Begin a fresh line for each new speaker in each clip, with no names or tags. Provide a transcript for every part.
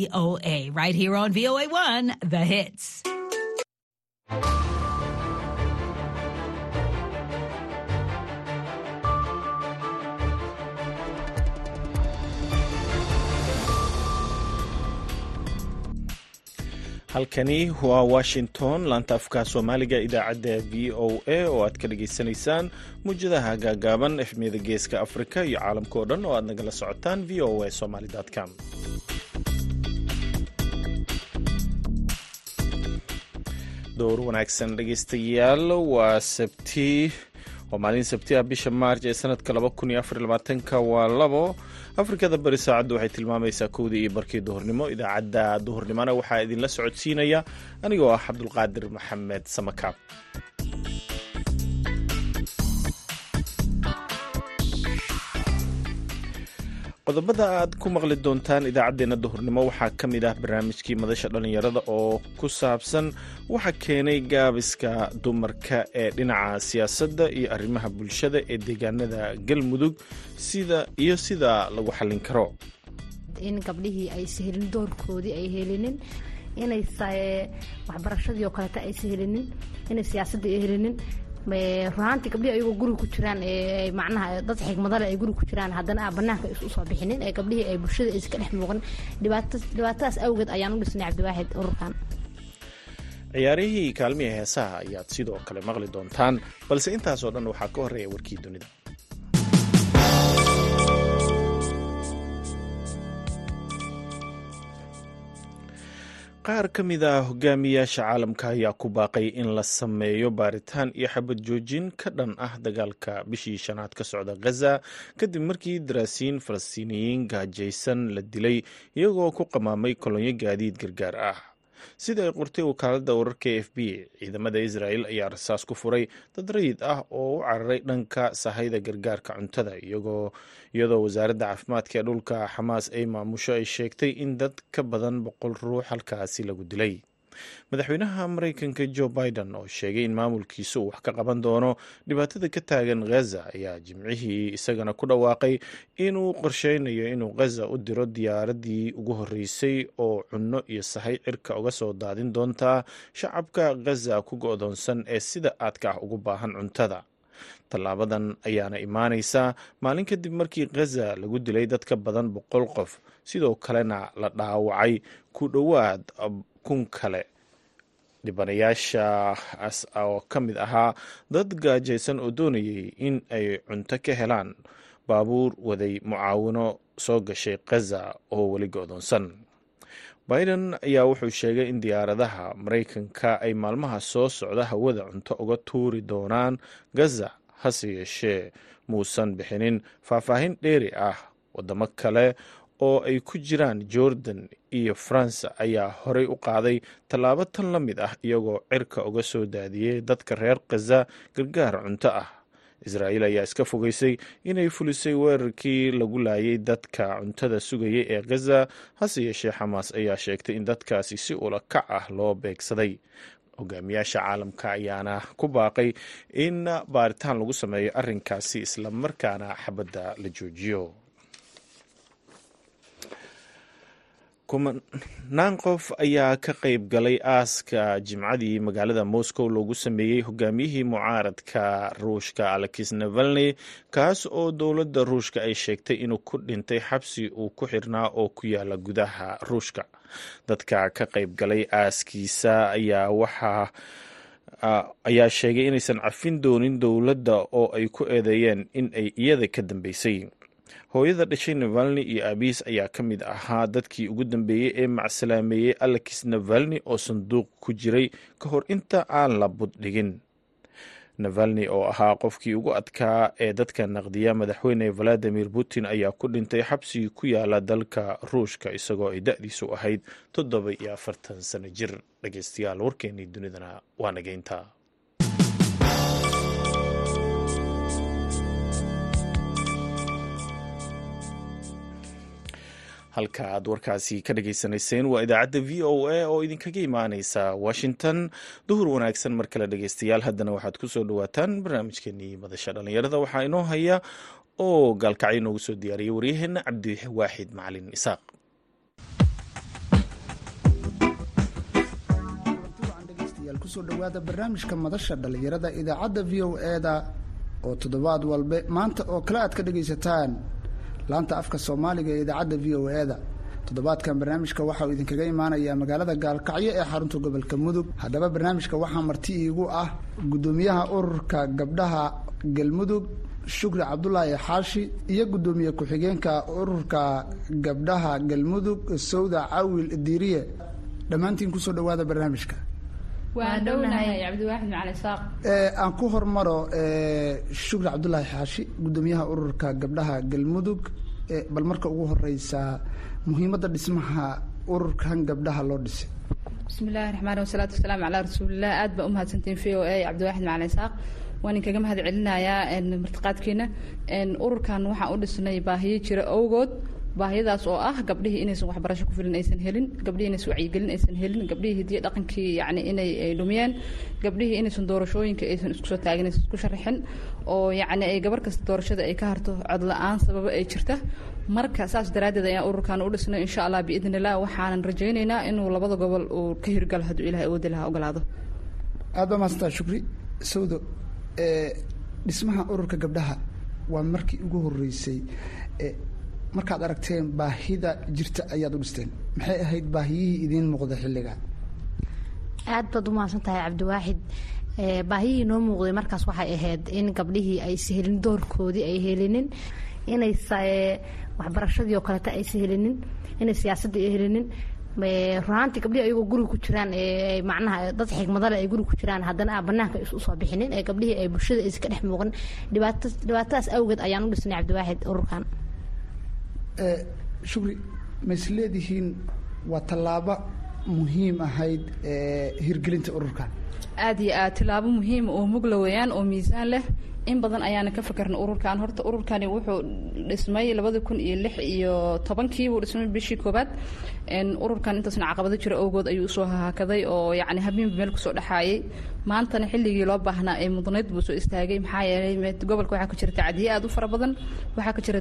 VOA right here on VOA1, The Hits.
halkani waa washington laanta afka soomaaliga idaacadda v o a oo aad ka dhagaysanaysaan muwjadaha gaagaaban efmiyada geeska afrika iyo caalamka oo dhan oo aad nagala socotaan v o a somaly com door wanaagsan dhegaystayaal. Waa sabti waa maalin sabti ah bisha maarj ee sanadka ka waa labo. Afrikada bari saacaddu waxay tilmaamaysaa kowdii iyo barkii duhurnimo. Idaacadda duhurnimona waxaa idinla socodsiinaya. Anigoo ah cabdulqaadir maxamed samakaab qodobada aad ku maqli doontaan idaacaddeenna duhurnimo waxaa ka mid ah barnaamijkii madasha dhallinyarada oo ku saabsan waxa keenay gaabiska dumarka ee dhinaca siyaasadda iyo arrimaha bulshada ee deegaanada galmudug sida iyo sida lagu xallin karo.
In gabdhihii aysa helin doorkoodii ay helinin inay waxbarashadii oo kaleeta aysa helinin inay siyaasadii ay helinin runaantii gabdhihii ayagoo guriga ku jiraan macnaha dad xigmadale ay guriga ku jiraan. Haddana a banaanka is u soo bixinin ee gabdhihii ay bulshada iska dhex muuqan. Dhibaatadaas awgeed ayaan u dhisnay cabdiwaaxid ururkan
ciyaarihii kaalmihii heesaha ayaad sidoo kale maqli doontaan balse intaasoo dhan waxaa ka horreeya warkii dunida qaar ka mid ah hogaamiyaasha caalamka ayaa ku baaqay in la sameeyo baaritaan iyo xabad joojin ka dhan ah dagaalka bishii shanaad ka socda ghaza kadib markii daraasiin falastiiniyiin gaajaysan la dilay iyagoo ku qamaamay kolonyo gaadiid gargaar ah sida ay qortay wakaaladda wararka f b ciidamada israel ayaa rasaas ku furay dad rayid ah oo u cararay dhanka sahayda gargaarka cuntada iyadoo wasaaradda caafimaadka ee dhulka xamaas ay maamusho ay sheegtay in dad ka badan boqol ruux halkaasi lagu dilay madaxweynaha mareykanka joe biden oo sheegay in maamulkiisa uu wax ka qaban doono dhibaatada ka taagan ghaza ayaa jimcihii isagana ku dhawaaqay inuu qorsheynayo inuu ghaza u diro diyaaradii ugu horreysay oo cunno iyo sahay cirka uga soo daadin doontaa shacabka ghaza ku go-doonsan ee sida aadka ah ugu baahan cuntada. Tallaabadan ayaana imaanaysaa maalin kadib markii ghaza lagu dilay dad ka badan boqol qof sidoo kalena la dhaawacay ku dhowaad kun kale. Dhibanayaasha oo ka mid ahaa dad gaajaysan oo doonayay in ay cunto ka helaan baabuur waday mucaawino soo gashay ghaza oo weli go-doonsan. Biden ayaa wuxuu sheegay in diyaaradaha maraykanka ay maalmaha soo socda hawada cunto uga tuuri doonaan gaza hase yeeshee muusan bixinin faahfaahin dheeri ah. Wadamo kale oo ay ku jiraan jordan iyo faransa ayaa horey u qaaday tallaabo tan la mid ah iyagoo cirka uga soo daadiyey dadka reer khaza gargaar cunto ah. Israa'iil ayaa iska fogeysay inay fulisay weerarkii lagu laayay dadka cuntada sugayay ee khaza hase yeeshee xamaas ayaa sheegtay in dadkaasi si ula kac ah loo beegsaday. Hogaamiyaasha caalamka ayaana ku baaqay in baaritaan lagu sameeyo arrinkaasi islamarkaana xabadda la joojiyo kumanaan qof ayaa ka qayb galay aaska jimcadii magaalada moscow loogu sameeyey hogaamiyihii mucaaradka ruushka alexis navalny kaas oo dowladda ruushka ay sheegtay inuu ku dhintay xabsi uu ku xirnaa oo ku yaalla gudaha ruushka. Dadka ka qayb galay aaskiisa ayaa waxaa ayaa sheegay inaysan cafin doonin dowladda oo ay ku eedeeyeen in ay iyada ka dambeysay hooyada dhashay navalni iyo aabiis ayaa ka mid ahaa dadkii ugu dambeeyey ee macsalaameeyey alexis navalni oo sanduuq ku jiray ka hor inta aan la buddhigin navalni oo ahaa qofkii ugu adkaa ee dadka naqdiya madaxweyne valadimir putin ayaa ku dhintay xabsigii ku yaalla dalka ruushka isagoo ay da-diisu ahayd toddoba iyo afartan sano jir. Dhegeystayaal warkeenii dunidana waa nageynta halka aad warkaasi ka dhagaysanayseen waa idaacadda v o a oo idinkaga imaaneysa washington. Duhur wanaagsan mar kale dhageystayaal haddana waxaad ku soo dhawaataan barnaamijkeenii madasha dhallinyarada. Waxaa inoo haya oo gaalkacyo noogu soo diyaariyay waryaheena cabdiwaaxid macalin isaaq.
Kusoo dhawaada barnaamijka madasha dhalinyarada idaacadda v o eda oo toddobaad walbe maanta oo kale aad ka dhagaysataan laanta afka soomaaliga ee idaacadda v o e-da toddobaadkan barnaamijka waxa uu idinkaga imaanayaa magaalada gaalkacyo ee xarunta gobolka mudug. Haddaba barnaamijka waxaa marti iigu ah guddoomiyaha ururka gabdhaha galmudug shukri cabdulaahi xaashi iyo guddoomiye ku-xigeenka ururka gabdhaha galmudug sawda cawil diiriye. Dhammaantiin ku soo dhowaada barnaamijka aan ku hormaro shukri cabdulaahi xaashi guddoomiyaha ururka gabdhaha galmudug. Bal marka ugu horeysa muhiimadda dhismaha ururkan gabdhaha loo dhisay.
Bismi illaahi raxmaani wasalaatu wasalaamu calaa rasuulilah aad baa umahadsantiin v o a cabdiwaaxid macali saaq waan inkaga mahad celinayaa martiqaadkiina. Ururkan waxaan u dhisnay baahiyo jira awgood baahiyadaas oo ah gabdhihii inaysan waxbarasho ku filan aysan helin gabdhihii inaysan wacyigelin aysan helin gabdhihii hidiyo dhaqankii yani inay dhumiyeen gabdhihii inaysan doorashooyinka aysan isku soo taagin aysan isku sharaxin oo yacni ay gabar kasta doorashada ay ka harto cod la'aan sababo ay jirta. Marka saas daraaddeed ayaan ururkan u dhisnay insha allah biidn illah waxaanan rajaynaynaa inuu labada gobol uu ka hirgalo hadduu ilahay awoodi lahaa ogolaado.
Aad baa maastaa shukri. Sawdo dhismaha ururka gabdhaha waa markii ugu horeysay markaad aragteen baahida jirta ayaad u dhisteen. Maxay ahayd baahiyihii idiin muuqda xilliga?
Aad baad u mahadsan tahay cabdiwaaxid baahiyihii noo muuqday markaas waxay ahayd in gabdhihii aysa helin doorkoodii ay helinin inay waxbarashadii oo kaleta aysa helinin inay siyaasadii ay helinin. Runaantii gabdhihii ayagoo guriga ku jiraan macnaha dad xigmadale ay guriga ku jiraan. Haddana aan banaanka u soo bixinin ee gabdhihii ay bulshada aysa ka dhex muuqan. Dhibaat dhibaatadaas awgeed ayaan u dhisnay cabdiwaaxid ururkan
shukri. Ma is leedihiin? Waa tallaabo muhiim ahayd hirgelinta ururkan.
Aada iyo aad tilaabo muhiima oo mugla weeyaan oo miisaan leh in badan ayaana ka fakarna ururkan horta ururkani wuxuu dhismay labada kun iyo lix iyo tobankii buu dhismay bishii koobaad ururkan intaasna caqabado jira awgood ayuu u soo haakaday oo yacni habeenba meel ku soo dhexaayay maantana xilligii loo baahnaa ee mudnayd buu soo istaagay. Maxaa yeelay gobolka waxaa ka jira tacdiye aad u fara badan. Waxaa ka jira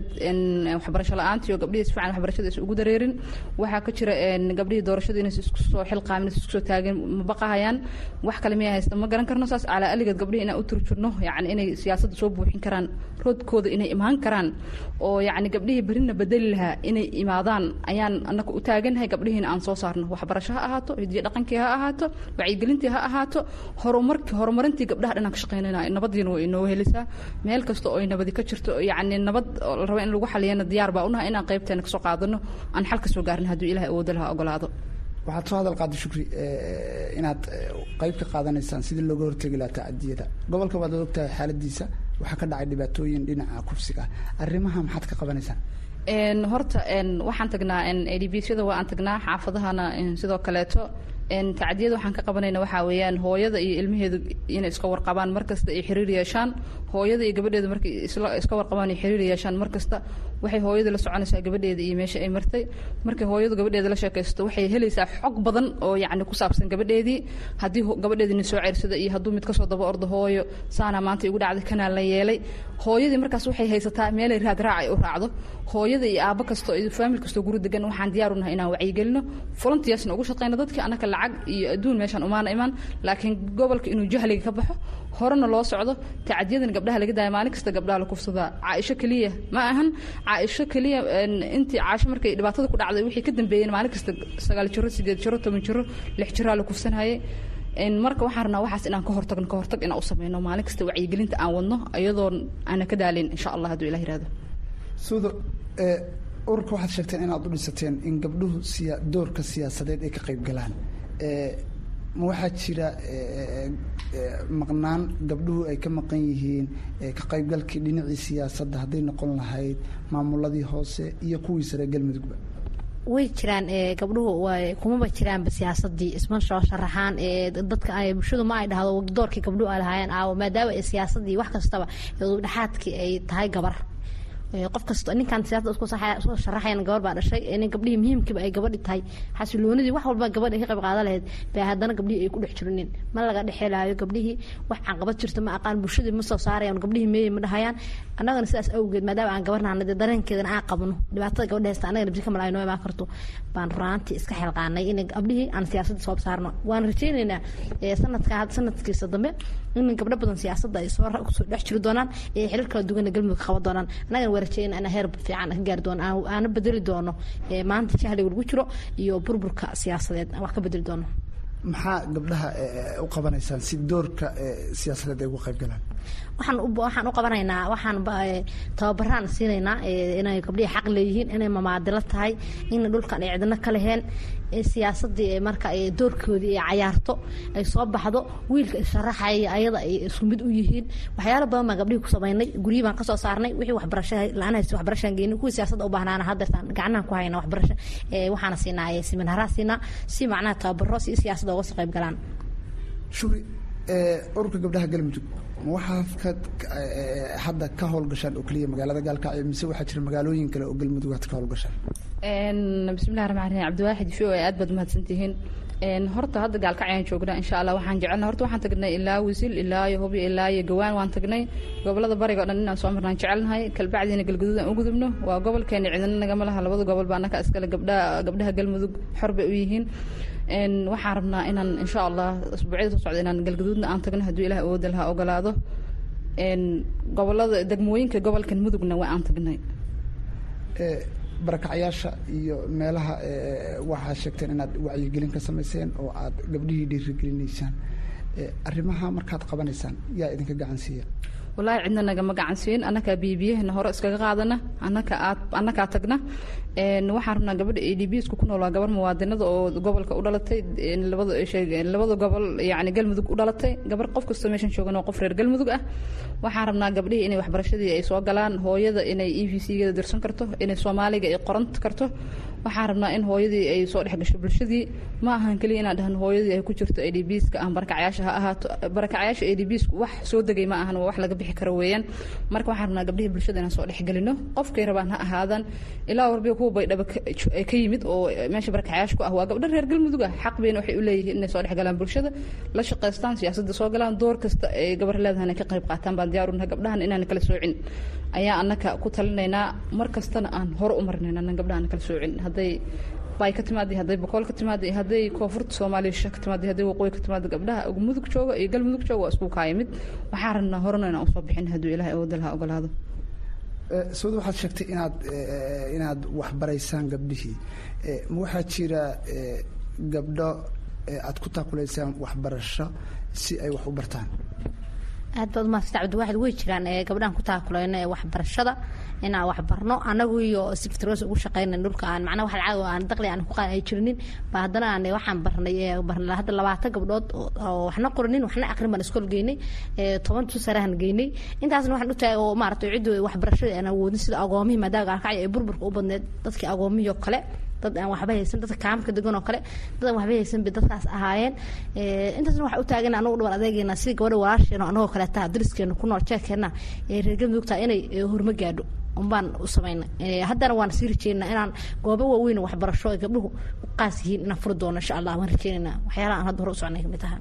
waxbarasho la'aantii oo gabdhihii si fiican ugu dareerin. Waxaa ka jira gabdhihii doorashada inaysan isku soo xilqaamin isku soo taagin ma wax kale miyaa haysta? Ma garan karno saas. Calaa aligeed gabdhihii inaan u turjurno yacni inay siyaasadda soo buuxin karaan roodkooda inay imaan karaan oo yacni gabdhihii berrina bedeli lahaa inay imaadaan ayaan annaga u taaganahay gabdhihiina aan soo saarno. Waxbarasho ha ahaato hidiyo dhaqankii ha ahaato wacyigelintii ha ahaato horumarki horumarintii gabdhaha dhanaan ka shaqeynayna nabadiina way inoo helisaa. Meel kasta oo ay nabadi ka jirto yacni nabad la rabo in lagu xaliyana diyaar baa u nahay inaan qaybteena ka soo qaadano aan xal ka soo gaarin hadduu ilahay awoodo lahaa ogolaado
waxaad soo hadal qaaday shukri inaad qayb ka qaadanaysaan sidii looga hortegi lahaa tacadiyada gobolka waad ogtahay xaaladiisa waxaa ka dhacay dhibaatooyin dhinaca kufsiga. Arrimaha maxaad ka qabanaysaan?
Horta waxaan tagnaa adbsyada waa aan tagnaa xaafadahana sidoo kaleeto tacdiyada waxaan ka qabanayna waxaa weeyaan hooyada iyo ilmaheedu inay iska warqabaan markasta ay xiriir yeeshaan hooyada iyo gabadheedu markay iska warqabaan ay xiriir yeeshaan markasta waxay hooyada la soconaysaa gabadheeda iyo meesha ay martay. Markay hooyadu gabadheeda la sheekaysto waxay helaysaa xog badan oo yacni ku saabsan gabadheedii. Haddii gabadheedini soo ceersada iyo hadduu mid ka soo daba ordo hooyo saana maanta igu dhacday kanaa la yeelay. Hooyadii markaas waxay haysataa meelay raad raac ay u raacdo. Hooyada iyo aabbo kasto iyo faamil kastoo guri degan waxaan diyaar u nahay inaan wacyigelino volunteersna ugu shaqeyno dadkii annaka lacag iyo adduun meeshaan umaana imaan. Laakiin gobolka inuu jahliga ka baxo horena loo socdo tacadiyadan gabdhaha laga daaya. Maalin kasta gabdhaha la kufsadaa caaisho keliya ma ahan. Caaisho keliya intii caasho markay dhibaatada ku dhacday wixii ka dambeeyeen maalin kasta sagaal jiro sideed jiro toban jiro lix jiraa la kufsanayay marka waxaan rabnaa waxaas inaan ka hortagno ka hortag inaan u sameyno maalin kasta wacyigelinta aan wadno iyadoo aana ka daalin insha allah hadduu ilah yiraahdo
suudo ururka waxaad sheegteen inaad u dhisateen in gabdhuhu siya doorka siyaasadeed ay ka qayb galaan ma waxaa jira maqnaan gabdhuhu ay ka maqan yihiin ka qaybgalkii dhinacii siyaasadda hadday noqon lahayd maamuladii hoose iyo kuwii sare galmudugba
way jiraan gabdhuhu kumaba jiraanba siyaasadii isma sharaxaan dadka bulshadu ma ay dhahdo doorkii gabdhuhu ay lahaayeen aawo maadaama siyaasadii wax kastaba dhexaadkii ay tahay gabar qof kasta ninkan siyaasada isku sharaxayan gabar baa dhashay. In gabdhihii muhiimkiiba ay gabadhi tahay. Xasiloonidii wax walba gabadh ay ka qayb qaadan lahayd. Bay haddana gabdhihii ay ku dhex jirinin ma laga dhexelaayo gabdhihii wax caqabad jirta ma aqaan bulshadii ma soo saarayaan gabdhihii meeyey ma dhahayaan. Annagana sidaas awgeed maadaama aan gabarnaana dee dareenkeedana aan qabno. Dhibaatada gabadha haysta annagana bisi kamal ay noo imaan karto baan runaantii iska xilqaanay in gabdhihii aan siyaasadda soo saarno. Waan rajaynaynaa sanadka sanadkiisa dambe in gabdho badan siyaasadda ay soo dhex jiri doonaan ee xilal kala duwanna galmudug qaban doonaan. Annagana inaan heer fiican ka gaari doono aana bedeli doono maanta jahliga lagu jiro iyo burburka siyaasadeed wax ka bedeli doono.
Maxaa gabdhaha u qabanaysaan si doorka siyaasadeed ay uga qayb galaan?
Waxaan waxaan u qabanaynaa waxaan tababaraan siinaynaa inay gabdhihii xaq leeyihiin inay mamaadilo tahay in dhulkan ay cidno ka leheen siyaasadii marka doorkoodii ay cayaarto ay soo baxdo wiilka isharaxaya ayada ay isku mid u yihiin. Waxyaalo badan baan gabdhihii ku samaynay guryihi baan ka soo saarnay wixii waxbarasha la'aan haysta waxbarashaan geynay kuwii siyaasadda u baahnaana haddeertaan gacnahan ku hayna waxbarasha waxaana siinaa seminaaraha siinaa si macnaha tababaro si siyaasadda uga soo qayb galaan.
Shuri ururka gabdhaha galmudug ma waxaad hadda ka howlgashaan oo keliya magaalada gaalkacyo mise waxaa jira magaalooyin kale oo galmudug aad ka howlgashaan
bismillahi raxmaan raxiim cabdiwaaxid fio aad baad mahadsantihiin. Horta hadda gaalkacyaan joognaa insha allah waxaan jecelna horta waxaan tagnay ilaa wisil ilaa hubi ilaa gawaan waan tagnay. Gobolada bariga o dhan inaan soo marnaan jecelnahay kalbacdiina galguduud aan u gudubno waa gobolkeena cidina nagama laha. Labada gobol baa anaka iskale gabdhaha galmudug xor bay u yihiin waxaan rabnaa inaan insha allah asbuucyada soo inaan galgaduudna aan tagno hadduu ilaah awooda laha ogolaado. Gobolada degmooyinka gobolkan mudugna waa aan tagnay.
Barakacyaasha iyo meelaha waxaa sheegteen inaad wacyigelin ka samayseen oo aad gabdhihii dhiirigelinaysaan arrimaha markaad qabanaysaan yaa idinka gacan siiya
wallaahi cidna nagama gacansiin annakaa biyobiyahana hore iskaga qaadana annakaa tagna. Waxaan rabnaa gabadha a d b isku ku nool waa gabar muwaadinada oo gobolka u dhalatay labada gobol yacni galmudug u dhalatay. Gabar qof kastoo meeshan joogan oo qof reer galmudug ah. Waxaan rabnaa gabdhihii inay waxbarashadii ay soo galaan hooyada inay e v c-geeda dirsan karto inay soomaaliga ay qoran karto waxaan rabnaa in hooyadii ay soo dhex gasho bulshadii. Ma ahan keliya inaan dhahan hooyadii ay ku jirto a d b ska ah barakacyaasha ha ahaato. Barakacyaasha a d b sku wax soo degay ma ahan waa wax laga bixi karo weeyaan. Marka waxaan rabnaa gabdhihii bulshada inaan soo dhex gelino. Qofkay rabaan ha ahaadaan ilaa warbiya kuwa baydhaba ka yimid oo meesha barakacyaasha ku ah waa gabdho reer galmudug ah. Xaq bayna waxay u leeyihiin inay soo dhex galaan bulshada. La shaqaystaan siyaasadda soo galaan. Door kasta ay gabar leedahan ay ka qayb qaataan. Baan diyaar u nahay gabdhahan inaan kala soocin ayaa annaka ku talinaynaa. Mar kastana aan hore u marinayna annan gabdhahan kala soocin. Hadday bay ka timaada hadday boqol ka timaada hadday koonfurta soomaaliya ka timaada hadday waqooyi ka timaada gabdhaha mudug jooga iyo galmudug jooga waa isku kaayimid waxaan rabnaa horena inaan u soo bixin hadduu ilaahay awoodda laha ogolaado.
Sawda waxaad sheegtay inaad inaad waxbaraysaan gabdhihii. Ma waxaa jira gabdho aad ku taakulaysaan waxbarasho si ay wax u bartaan
aad baad umahadsanta cabdiwaaxid way jiraan gabdhahan ku taakulayno ee waxbarashada inaan waxbarno anagu iyo siftroos ugu shaqeyna dhulka aan macnaha wax lacag aan daqli aan ku qaan ay jirinin ba haddana aan waxaan barnay barnay hadda labaatan gabdhood oo waxna qorinin waxna aqrin baan iskool geynay toban tusaarahan geynay intaasna waxaan u taagay oo maaragtay ciddu waxbarashada aan awoodin sida agoomihii maadaama gaalkacyo ee burburka u badneed dadkii agoomihii oo kale dad aan waxba haysan dadka kaamka degan oo kale dad aan waxba haysan bay dadkaas ahaayeen. Intaasna waxaa u taagan anagu dhabar adeegayna sidii gabadha walaasheena anagoo kale taa dariskeena ku nool jeekeenna ee reer galmudugta inay horma gaadho. Unbaan u samaynay haddana waan sii rajeynaa inaan goobo waaweyn waxbarasho ay gabdhuhu u qaas yihiin inaan furi doono insha allah waan rajeynaynaa waxyaalaha aan hadda hore u socnay ka mid tahaa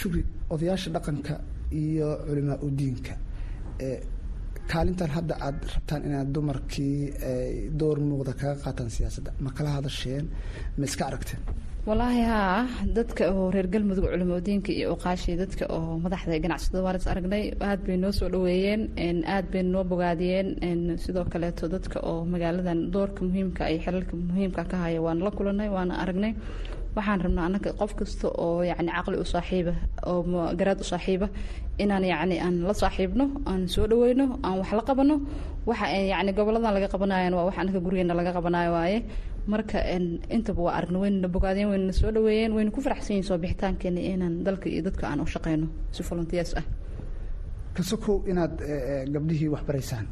shukri. Odayaasha dhaqanka iyo culimaa udiinka kaalintan hadda aad rabtaan inaad dumarkii door muuqda kaga qaataan siyaasadda ma kala hadasheen? Ma iska aragteen?
Walaahi haa dadka oo reer galmudug culimadiinka iyo uqaashii dadka oo madaxda ganacsatada waan is aragnay aad bay noo soo dhaweeyeen aad bay noo bogaadiyeen sidoo kaleeto dadka oo magaaladan doorka muhiimka iyo xilalka muhiimka ka haya waan la kulanay waana aragnay waxaan rabnaa annaga qof kasta oo yacni caqli u saaxiiba oo garaad u saaxiiba inaan yacni aan la saaxiibno aan soo dhaweyno aan wax la qabano. Waxa yacni goboladan laga qabanayan waa wax annaga gurigeena laga qabanayo waaye. Marka intaba waa aragna waynana bogaadeen waynana soo dhaweeyeen wayna ku faraxsan yihiin soo bixitaankeena inaan dalka iyo dadka aan u shaqeyno si volunteers ah.
Kasokow inaad gabdhihii waxbaraysaan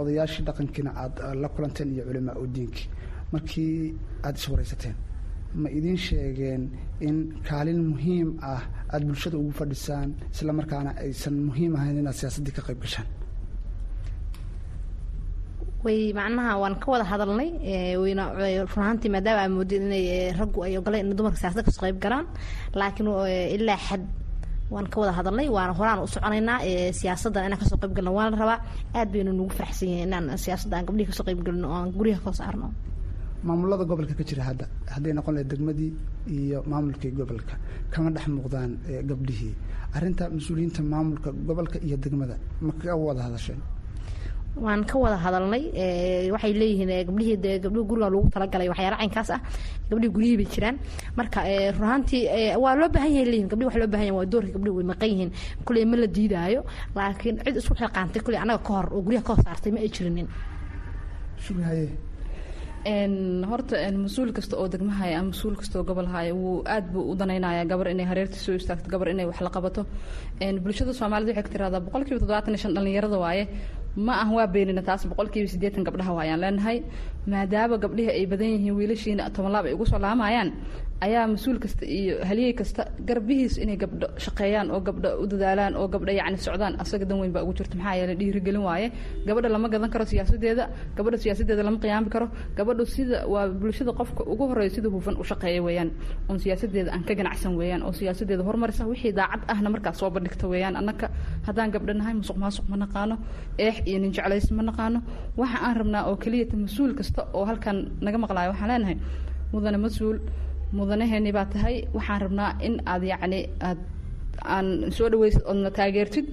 odayaashii dhaqankiina aad la kulanteen iyo culimaa udiinkii markii aada iswaraysateen ma idiin sheegeen in kaalin muhiim ah aada bulshada ugu fadhisaan isla markaana aysan muhiim ahayn inaad siyaasaddii ka qayb gashaan?
Way macnaha waan ka wada hadalnay wayna runaantii maadaama aa moodeen inay raggu ay ogoleen in dumarka siyaasada ka soo qayb galaan laakiin ilaa xad waan ka wada hadalnay waana horaan u soconaynaa siyaasaddan inaan ka soo qayb galno waan la rabaa. Aad baynu nugu faraxsan yihiin inaan siyaasadda aan gabdhihi ka soo qayb galno oo aan guryaha ka saarno
maamulada gobolka ka jira hadda hadday noqon lahayd degmadii iyo maamulkii gobolka kama dhex muuqdaan gabdhihii. Arrinta mas'uuliyiinta maamulka gobolka iyo degmada ma ka wada hadasheen
waan ka wada hadalnay waxay leeyihiin gabdhihii de gabdhihi guriga lagu talagalay waxyaala caynkaas ah. Gabdhihi guryihii bay jiraan. Marka runaantii waa loo baahan yahay leeyihiin gabdhihi wax loo baahan yahay waa doorka gabdhihi way maqan yihiin. Kuley ma la diidaayo laakiin cid isku xilqaantay kuley annaga ka hor oo guryaha ka hor saartay ma ay jirinin.
Shugahaye
horta mas'uul kasta oo degmahaya ama mas'uul kasta oo gobol haya wuu aad buu u danaynaya. Gabar inay hareerta soo istaagto gabar inay wax la qabato. Bulshada soomaalida waxay ka tiraahdaa boqolkiiba toddobaatan iyo shan dhalinyarada waaye. Ma ah waa beenina taas boqolkiiba siddeetan gabdhaha waayaan leenahay. Maadaama gabdhihii ay badan yihiin wiilashiina toban laab ay ugu soo laamayaan ayaa mas'uul kasta iyo haliyey kasta garbihiis inay gabdho shaqeeyaan oo gabdho u dadaalaan oo gabdho yacni socdaan asaga dan weyn baa ugu jirta. Maxaa yeelay dhiirigelin waaye. Gabadha lama gadan karo siyaasadeeda gabadha siyaasadeeda lama qiyaami karo. Gabadhu sida waa bulshada qofka ugu horreeya sida hufan u shaqeeya weeyaan. Oon siyaasadeeda aan ka ganacsan weeyaan oo siyaasadeeda horumarisa wixii daacad ahna markaas soo bandhigta weeyaan. Annaka haddaan gabdho nahay musuq maasuq ma naqaano. Eex iyo nin jeclays ma naqaano. Waxa aan rabnaa oo keliyata mas'uul kasta oo halkan naga maqlaayo waxaan leenahay mudane mas'uul mudanaheeni baa tahay. Waxaan rabnaa in aad yacni aad aan soo dhaweysid oodna taageertid.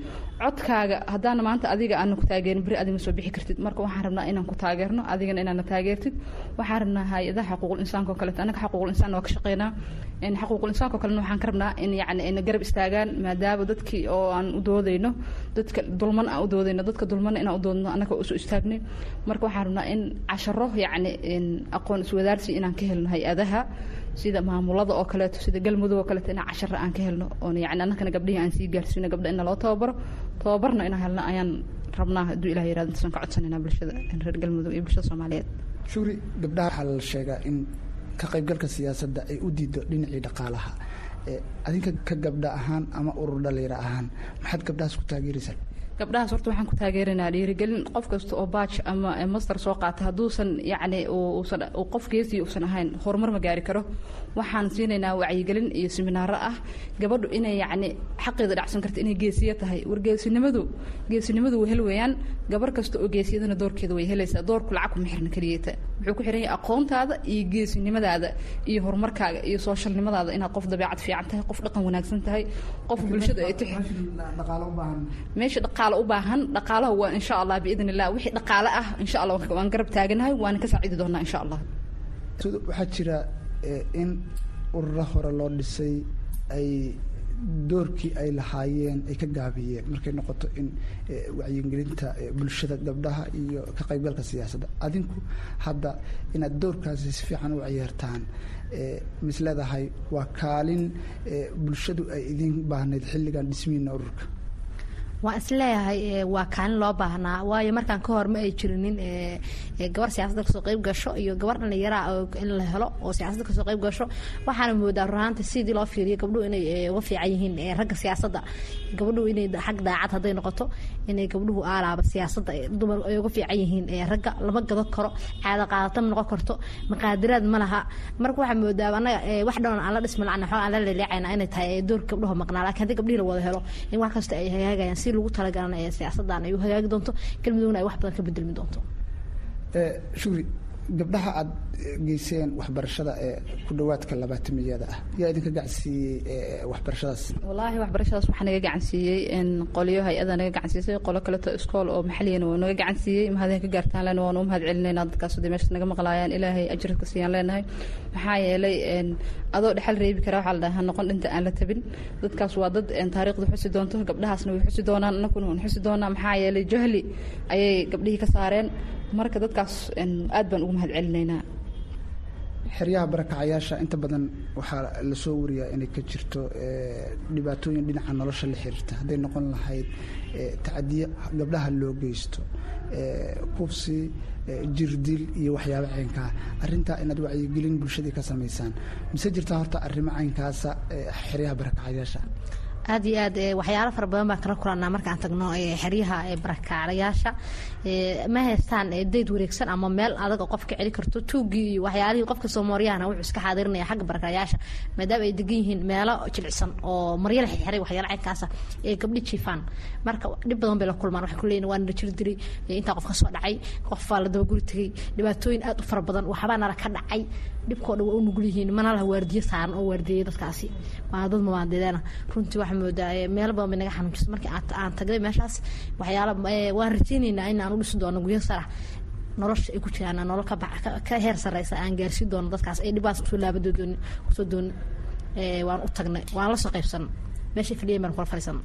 Codkaaga haddaana maanta adiga aana ku taageerin beri adima soo bixi kartid. Marka waxaan rabnaa inaan ku taageerno adigana inaana taageertid. Waxaan rabnaa hay'adaha xaquuqul insaanka oo kaleeto annaga xaquuqul insaan waa ka shaqeynaa. Xaquuqul insaanka oo kalena waxaan ka rabnaa in yacni ayna garab istaagaan maadaama dadkii oo aan u doodayno dadka dulman aan u doodayno dadka dulmana inaan u doodno annaga u soo istaagnay marka waxaan rabnaa in casharo yacni aqoon iswadaarsi inaan ka helno hay'adaha sida maamulada oo kaleeto sida galmudug oo kaleeto inaan cashara aan ka helno oon yani annakana gabdhihii aan sii gaarsiino gabdha ina loo tababaro tababarna inaan helno ayaan rabnaa hadduu ilah yiraahdo intaasaan ka codsanayna bulshada reer galmudug iyo bulshada soomaaliyeed.
Shugri gabdhaha waxaa la sheegaa in ka qaybgalka siyaasadda ay u diido dhinacii dhaqaalaha. Adinka ka gabdha ahaan ama urur dhalinyaro ahaan maxaad gabdhahaas ku taageeraysaa
gabdhahaas horta waxaan ku taageeranaa dhiirigelin qof kasta oo baaj ama master soo qaata. Hadduusan yacni uusan qof geesii uusan ahayn horumar ma gaari karo. Waxaan siinaynaa wacyigelin iyo seminaaro ah. Gabadhu inay yacni xaqeeda dhacsan karta inay geesiya tahay. War geesinimadu geesinimadu way hel weeyaan. Gabar kasta oo geesiyadana doorkeeda way helaysaa. Doorku lacag kuma xirna keliyeeta wuxuu ku xiran yahay aqoontaada iyo geesinimadaada iyo horumarkaaga iyo sooshalnimadaada inaad qof dabeecad fiican tahay qof dhaqan wanaagsan tahay qof bulshada ay tixi meesha dhaqaale u baahan. Dhaqaalaha waa insha allah biidn illah wixii dhaqaale ah insha allah waan garab taaganahay waana ka saacidi doonaa insha allah.
Waxaa jira in ururo hore loo dhisay ay doorkii ay lahaayeen ay ka gaabiyeen markay noqoto in wacyigelinta bulshada gabdhaha iyo ka qaybgalka siyaasadda. Adinku hadda inaad doorkaasi si fiican u ciyaartaan mis leedahay waa kaalin bulshadu ay idin baahnayd xilligan dhismihiina ururka
waan is leeyahay waa kaalin loo baahnaa. Waayo markaan ka hor ma ay jirinin gabar siyaasadda ka soo qayb gasho iyo gabar dhallinyaraa in la helo oo siyaasadda ka soo qayb gasho. Waxaana moodaa runaanta sidii loo fiiriyo gabdhuhu inay uga fiican yihiin ragga siyaasadda gabadhuhu inay xag daacad hadday noqoto inay gabdhuhu aalaaba siyaasadda dumar ay uga fiican yihiin ragga lama gado karo caada qaadata ma noqon karto maqaadiraad ma laha. Marka waxaa moodaa annaga wax dhan aan la dhismi lacna xoog aan la leeleecayna inay tahay doorka gabdhuhu maqnaa. Laakiin haddii gabdhihii la wada helo in wax kasta ay hagaagayaan si lagu talagalan siyaasaddan ay u hagaagi doonto. Galmudugna ay wax badan ka bedelmi doonto.
Shugri gabdhaha aada geyseen waxbarashada ee ku dhawaadka labaatamiyada ah? Yaa idinka gacansiiyey waxbarashadaas?
Wallaahi waxbarashadaas waxaa naga gacansiiyey qolyo hay'ada naga gacansiisay qolo kaleto iskool oo maxaliyana waa naga gacansiiyey mahadin ka gaartaan len waanu u mahad celinayna. Dadkaas haddii meeshaas naga maqlaayaan ilaahay ajirka siiyaan leenahay. Maxaa yeelay adoo dhexal reebi kara waxaa la noqon dhinta aan la tabin. Dadkaas waa dad taariikhda xusi doonto gabdhahaasna way xusi doonaan annaguna waan xusi doonaa. Maxaa yeelay jahli ayay gabdhihii ka saareen marka dadkaas aad baan ugu mahad celinaynaa
xeryaha barakacayaasha inta badan waxaa la soo wariyaa inay ka jirto dhibaatooyin dhinaca nolosha la xiriirta. Hadday noqon lahayd tacadiyo gabdhaha loo geysto kufsi jirdil iyo waxyaabo caynkaa arrintaa inaad wacyigelin bulshadii ka samaysaan. Mise jirtaa horta arrimo caynkaasa xeryaha barakacayaasha?
Aad iyo aad waxyaalo fara badan baan kala kulanaa markaan tagno xeryaha barakaalayaasha ma haystaan dayd wareegsan ama meel adag oo qofka celi karto. Tuugii iyo waxyaalihii qofka soomaaliyaana wuxuu iska xaadirinaya xagga barakaalayaasha maadaama ay degan yihiin meelo jilicsan oo maryala xirxiray waxyaala caynkaasa ee gabdhi jiifaan. Marka dhib badan bay la kulmaan waxay kuleeyihin waa nala jiri diray intaa qof ka soo dhacay qof baa la daba guri tegay dhibaatooyin aad u fara badan waxbaa nala ka dhacay. Dhibkoo waa u nugul yihiin mana laha waardiyo saaran oo waardiyeya dadkaasi. Waa dad mabaadeedeena runtii waxaa moodaa meelo badan bay naga xanuunjisa markii aan tagnay meeshaas waxyaala waan rajaynaynaa in aan u dhisi doono guryo sarax. Nolosha ay ku jiraan nolol ka heer sareysa aan gaarsiin doono dadkaas. Ay dhibaas u soo laabadoodoon ku soo doon waan u tagnay waan la soo qaybsan meeshay fadhiyan baan kula fadhiisana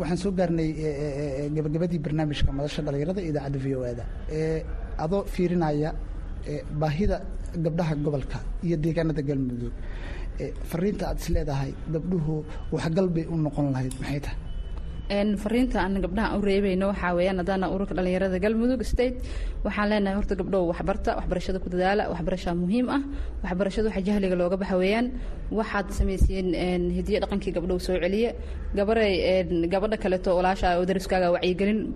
waxaan soo gaarnay gabagabadii barnaamijka madasha dhalinyarada idaacadda v o e-da adoo fiirinaya baahida gabdhaha gobolka iyo deegaanada galmudug. Fariinta aad is leedahay gabdhuhu waxgal bay u noqon lahayd maxay tahay
fariinta aan gabdhaha u reebayno waxaa weeyaan haddana ururka dhalinyarada galmudug state. Waxaan leenahay horta gabdhow waxbarta waxbarashada ku dadaala waxbarashaa muhiim ah waxbarashada waxa jahliga looga baxa weeyaan. Waxaad samayseen hidiyo dhaqankii gabdhow soo celiye. Gabaray gabadha kaleeto walaasha oo dariskaaga wacyigelin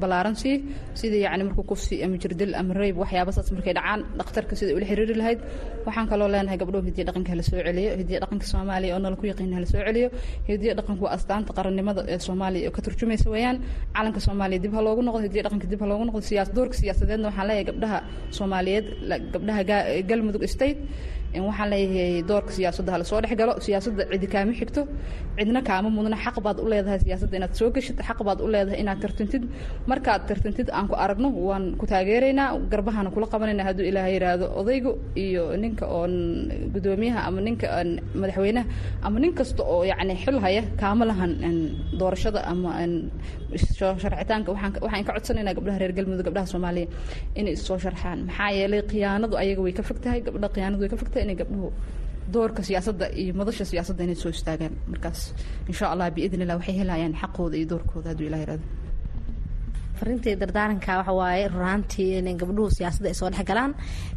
ballaaran sii. Sidii yacni markuu kufsi ama jirdil ama rayb waxyaaba markay dhacaan dhakhtarka sida ula xiriiri lahayd. Waxaan kaloo leenahay gabdhow hidiyo dhaqanka hala soo celiyo hidiyo dhaqanka soomaaliya oo nala ku yaqiin hala soo celiyo. Hidiyo dhaqanku astaanta qarannimada ee soomaaliya oo ka turjumaysa weeyaan calanka soomaaliya dib ha loogu noqdo hidiyo dhaqanka dib ha loogu noqdo siyaas doorka siyaasadeedna waxaan leeyahay gabdhaha soomaaliyeed gabdhaha galmudug state waxaan leeyahay doorka siyaasadda hala soo dhex cidi kaama xigto cidna kaama mudna xaq baad u leedahay siyaasadda inaad soo geshid xaq baad u leedahay inaad tartantid markaad tartantid aan ku aragno waan ku taageeraynaa garbahaana kula qabanayna. Hadduu ilaahay yidhaahdo odaygu iyo ninka oon gudoomiyaha ama ninka madaxweynaha ama nin kasta oo yacni xil haya kaama lahan doorashada ama sharcitaanka waxaan ka codsanaynaa gabdhaha reer galmudug gabdhaha soomaaliya inay issoo sharxaan. Maxaa yeelay khiyaanadu ayaga way ka fog tahay gabdha khiyaanadu way ka fog tahay inay gabdhuhu doorka siyaasadda iyo madasha siyaasadda inay soo istaagaan. Markaas insha allah biidn waxay helayaan xaqooda iyo doorkooda hadduu ilah yiraahdo
farintii dardaaranka waxa waaye runaantii inay gabdhuhu siyaasadda ay soo dhex galaan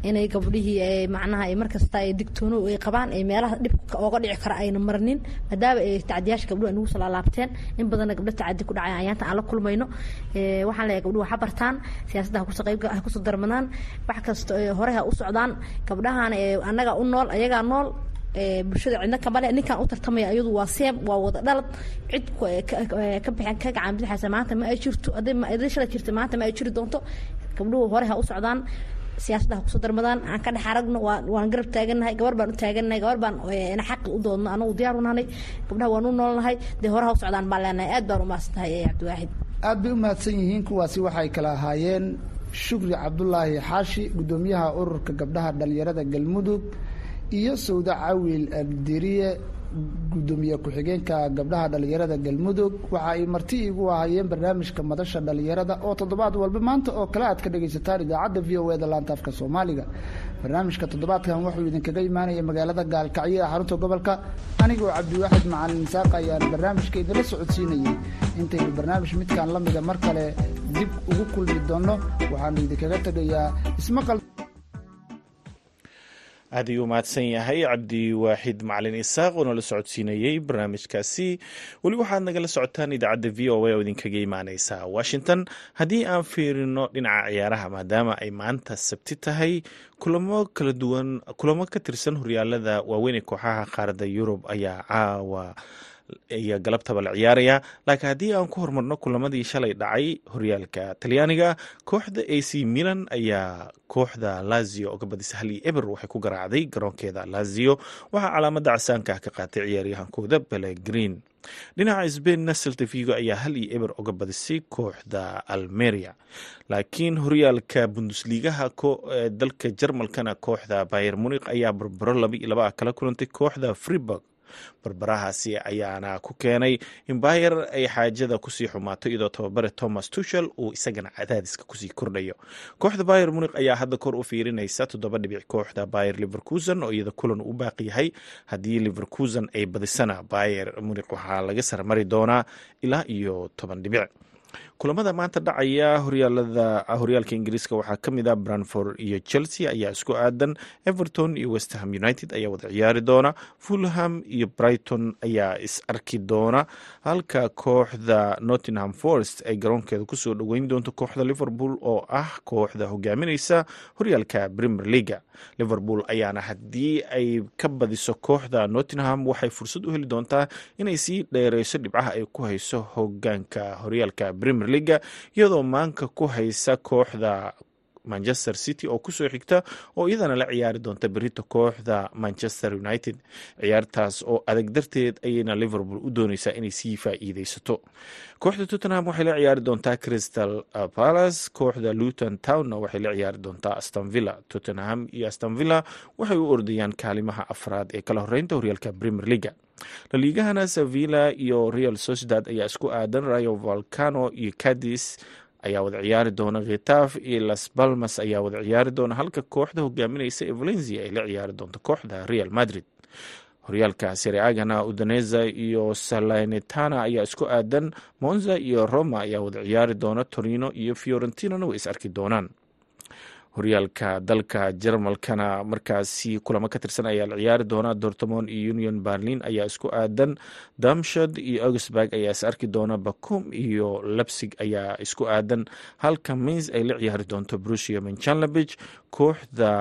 inay gabdhihii macnaha markasta ay digtoono ay qabaan ay meelaha dhibka ooga dhici kara ayna marnin maadaama ay tacdiyaasha gabdhuhu ay nagu soo in badanna gabdho tacadi ku dhacay ayaanta aan la kulmayno. Waxaan leeyahay gabdhuhu waxa bartaan siyaasadda ha ku soo qayb ha ku soo darmadaan. Wax kasta hore ha u socdaan gabdhahan annaga u nool ayagaa nool bulshada cidna kamale ninkan u tartamaya iyadu waa seem waa wada dhalad. Cid ka bixin ka gacan bidixaysa maanta ma ay jirto hadday shala jirta maanta ma ay jiri doonto. Gabdhuhu hore ha u socdaan siyaasadda ha ku soo darmadaan. Aan ka dhex aragno waan garab taagannahay gabar baan u taagannahay gabar baan xaqi u doodno anagu diyaar u nahay. Gabdhaha waan u noolnahay dee hore ha u socdaan baan leenahay. Aad baan u mahadsan tahay cabdiwaaxid
aad bay u mahadsan yihiin kuwaasi waxay kala ahaayeen shukri cabdulaahi xaashi guddoomiyaha ururka gabdhaha dhalinyarada galmudug iyo sawda cawil abdiriye guddoomiye ku-xigeenka gabdhaha dhalinyarada galmudug. Waxa ay marti igu ahayeen barnaamijka madasha dhalinyarada oo toddobaad walba maanta oo kale aad ka dhagaysataan idaacadda v o e da laanta afka soomaaliga. Barnaamijka toddobaadkan wuxuu idinkaga imaanaya magaalada gaalkacyo ee xarunta gobolka. Anigoo cabdiwaaxid macalin isaaq ayaan barnaamijka idinla socodsiinayay. Intaynu barnaamij midkan la mida mar kale dib ugu kulmi doonno waxaanu idinkaga tegayaa ismaqal
aad ayuu mahadsan yahay cabdiwaaxid macalin isaaq oo nala socodsiinayey barnaamijkaasi. Weli waxaad nagala socotaan idaacadda v o a oo idinkaga imaaneysa washington haddii aan fiirino dhinaca ciyaaraha maadaama ay maanta sabti tahay kulamo kala duwan kulamo ka tirsan horyaalada waaweyn ee kooxaha qaaradda yurub ayaa caawa iyo galabtaba la ciyaaraya laakiin haddii aan ku hormarno kulamadii shalay dhacay horyaalka talyaaniga kooxda a c milan ayaa kooxda lazio oo ka badisa hal iyo eber waxay ku garaacday garoonkeeda lazio. Waxaa calaamada casaanka ah ka qaatay ciyaaryahankooda belegrin dhinaca sbainna seltavigo ayaa hal iyo eber oga badisay kooxda almeria. Laakiin horyaalka bundusligaha dalka jarmalkana kooxda bayer munik ayaa barbaro laba iyo laba ah kala kulantay kooxda freeburg barbarahaasi ayaana ku keenay in bayer ay xaajada ku sii xumaato iyadoo tababare thomas tushel uu isagana cadaadiska ku sii kordhayo. Kooxda bayer munik ayaa hadda kor u fiirinaysa toddoba dhibic kooxda bayer liverkusen oo iyada kulan u baaqi yahay. Haddii liverkusen ay badisana bayer munik waxaa laga sarmari doonaa ilaa iyo toban dhibic kulamada maanta dhacaya horyaalada horyaalka ingiriiska waxaa ka mid ah branford iyo chelsea ayaa isku aadan. Everton iyo westham united ayaa wada ciyaari doona. Fulham iyo brighton ayaa is arki doona. Halka kooxda nottingham forest ay garoonkeeda ku soo dhoweyn doonto kooxda liverpool oo ah kooxda hogaamineysa horyaalka premier leaga liverpool ayaana haddii ay ka badiso kooxda nottingham waxay fursad u heli doontaa inay sii dheereyso dhibcaha ay ku hayso hogaanka horyaalka premier leaga iyadoo maanka ku haysa kooxda manchester city oo ku soo xigta oo iyadana la ciyaari doonta berito kooxda manchester united. Ciyaartaas oo adag darteed ayayna liverpool u dooneysaa inay sii faa'iideysato kooxda tottenham waxay la ciyaari doontaa crystal palace kooxda luton townna waxay la ciyaari doontaa astonvilla tottenham iyo astonvilla waxay u ordayaan kaalimaha afraad ee kala horeynta horyaalka premier leaga laliigahana sevilla iyo real sociedad ayaa isku aadan rayo volcano iyo cadis ayaa wada ciyaari doona khitaf iyo las balmas ayaa wada ciyaari doona halka kooxda hogaamineysa ee valencia ay la ciyaari doonto kooxda real madrid. Horyaalka sereagana udaneza iyo salanetana ayaa isku aadan monza iyo roma ayaa wada ciyaari doona torino iyo fiorentinana way is arki doonaan horyaalka dalka jarmalkana. Markaasi kulamo ka tirsan ayaa la ciyaari doona dortmond iyo union berlin ayaa isku aadan. Damshad iyo augsburg ayaa is arki doona. Bakum iyo lebsig ayaa isku aadan. Halka mains ay la ciyaari doonto brusia menchanlebich kooxda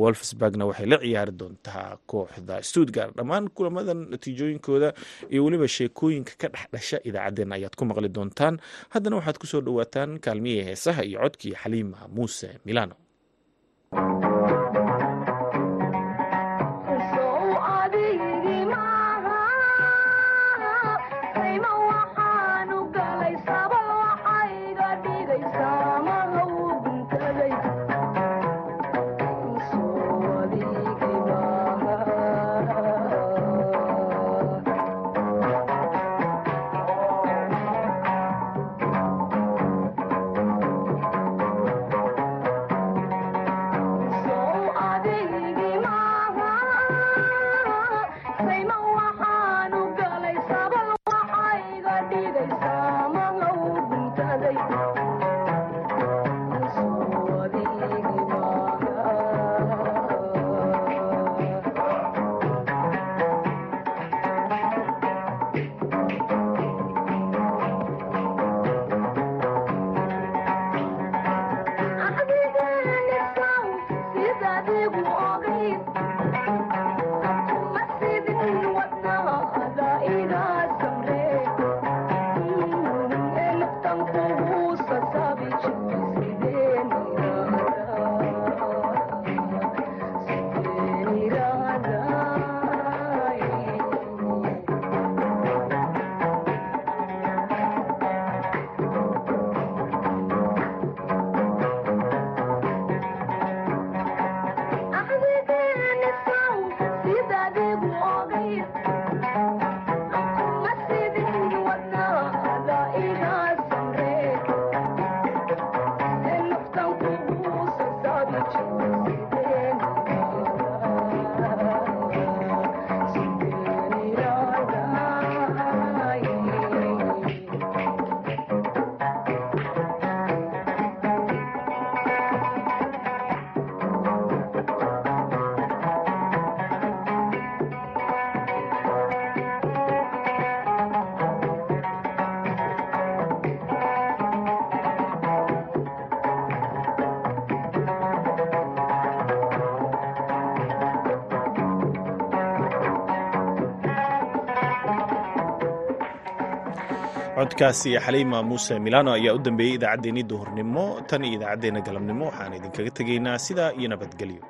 wolfsburgna waxay la ciyaari doontaa kooxda stuttgart. Dhammaan kulamadan natiijooyinkooda iyo weliba sheekooyinka ka dhex dhasha idaacaddeen ayaad ku maqli doontaan. Haddana waxaad ku soo dhowaataan kaalmiyihii heesaha iyo codkii xaliima muuse milano Thank you. bodkaasi xaliima muuse milano ayaa u dambeeyey idaacaddeenii duhurnimo. Tan iyo idaacaddeenna galabnimo waxaan idinkaga tegaynaa sidaa iyo nabadgelyo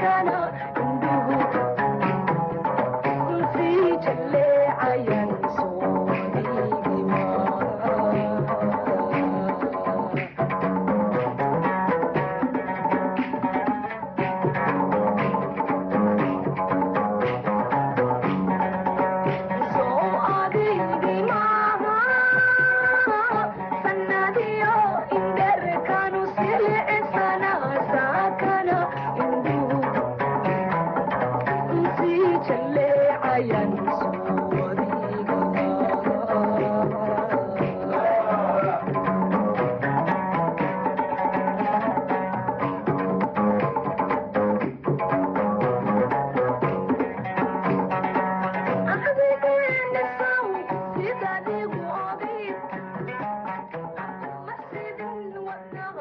كان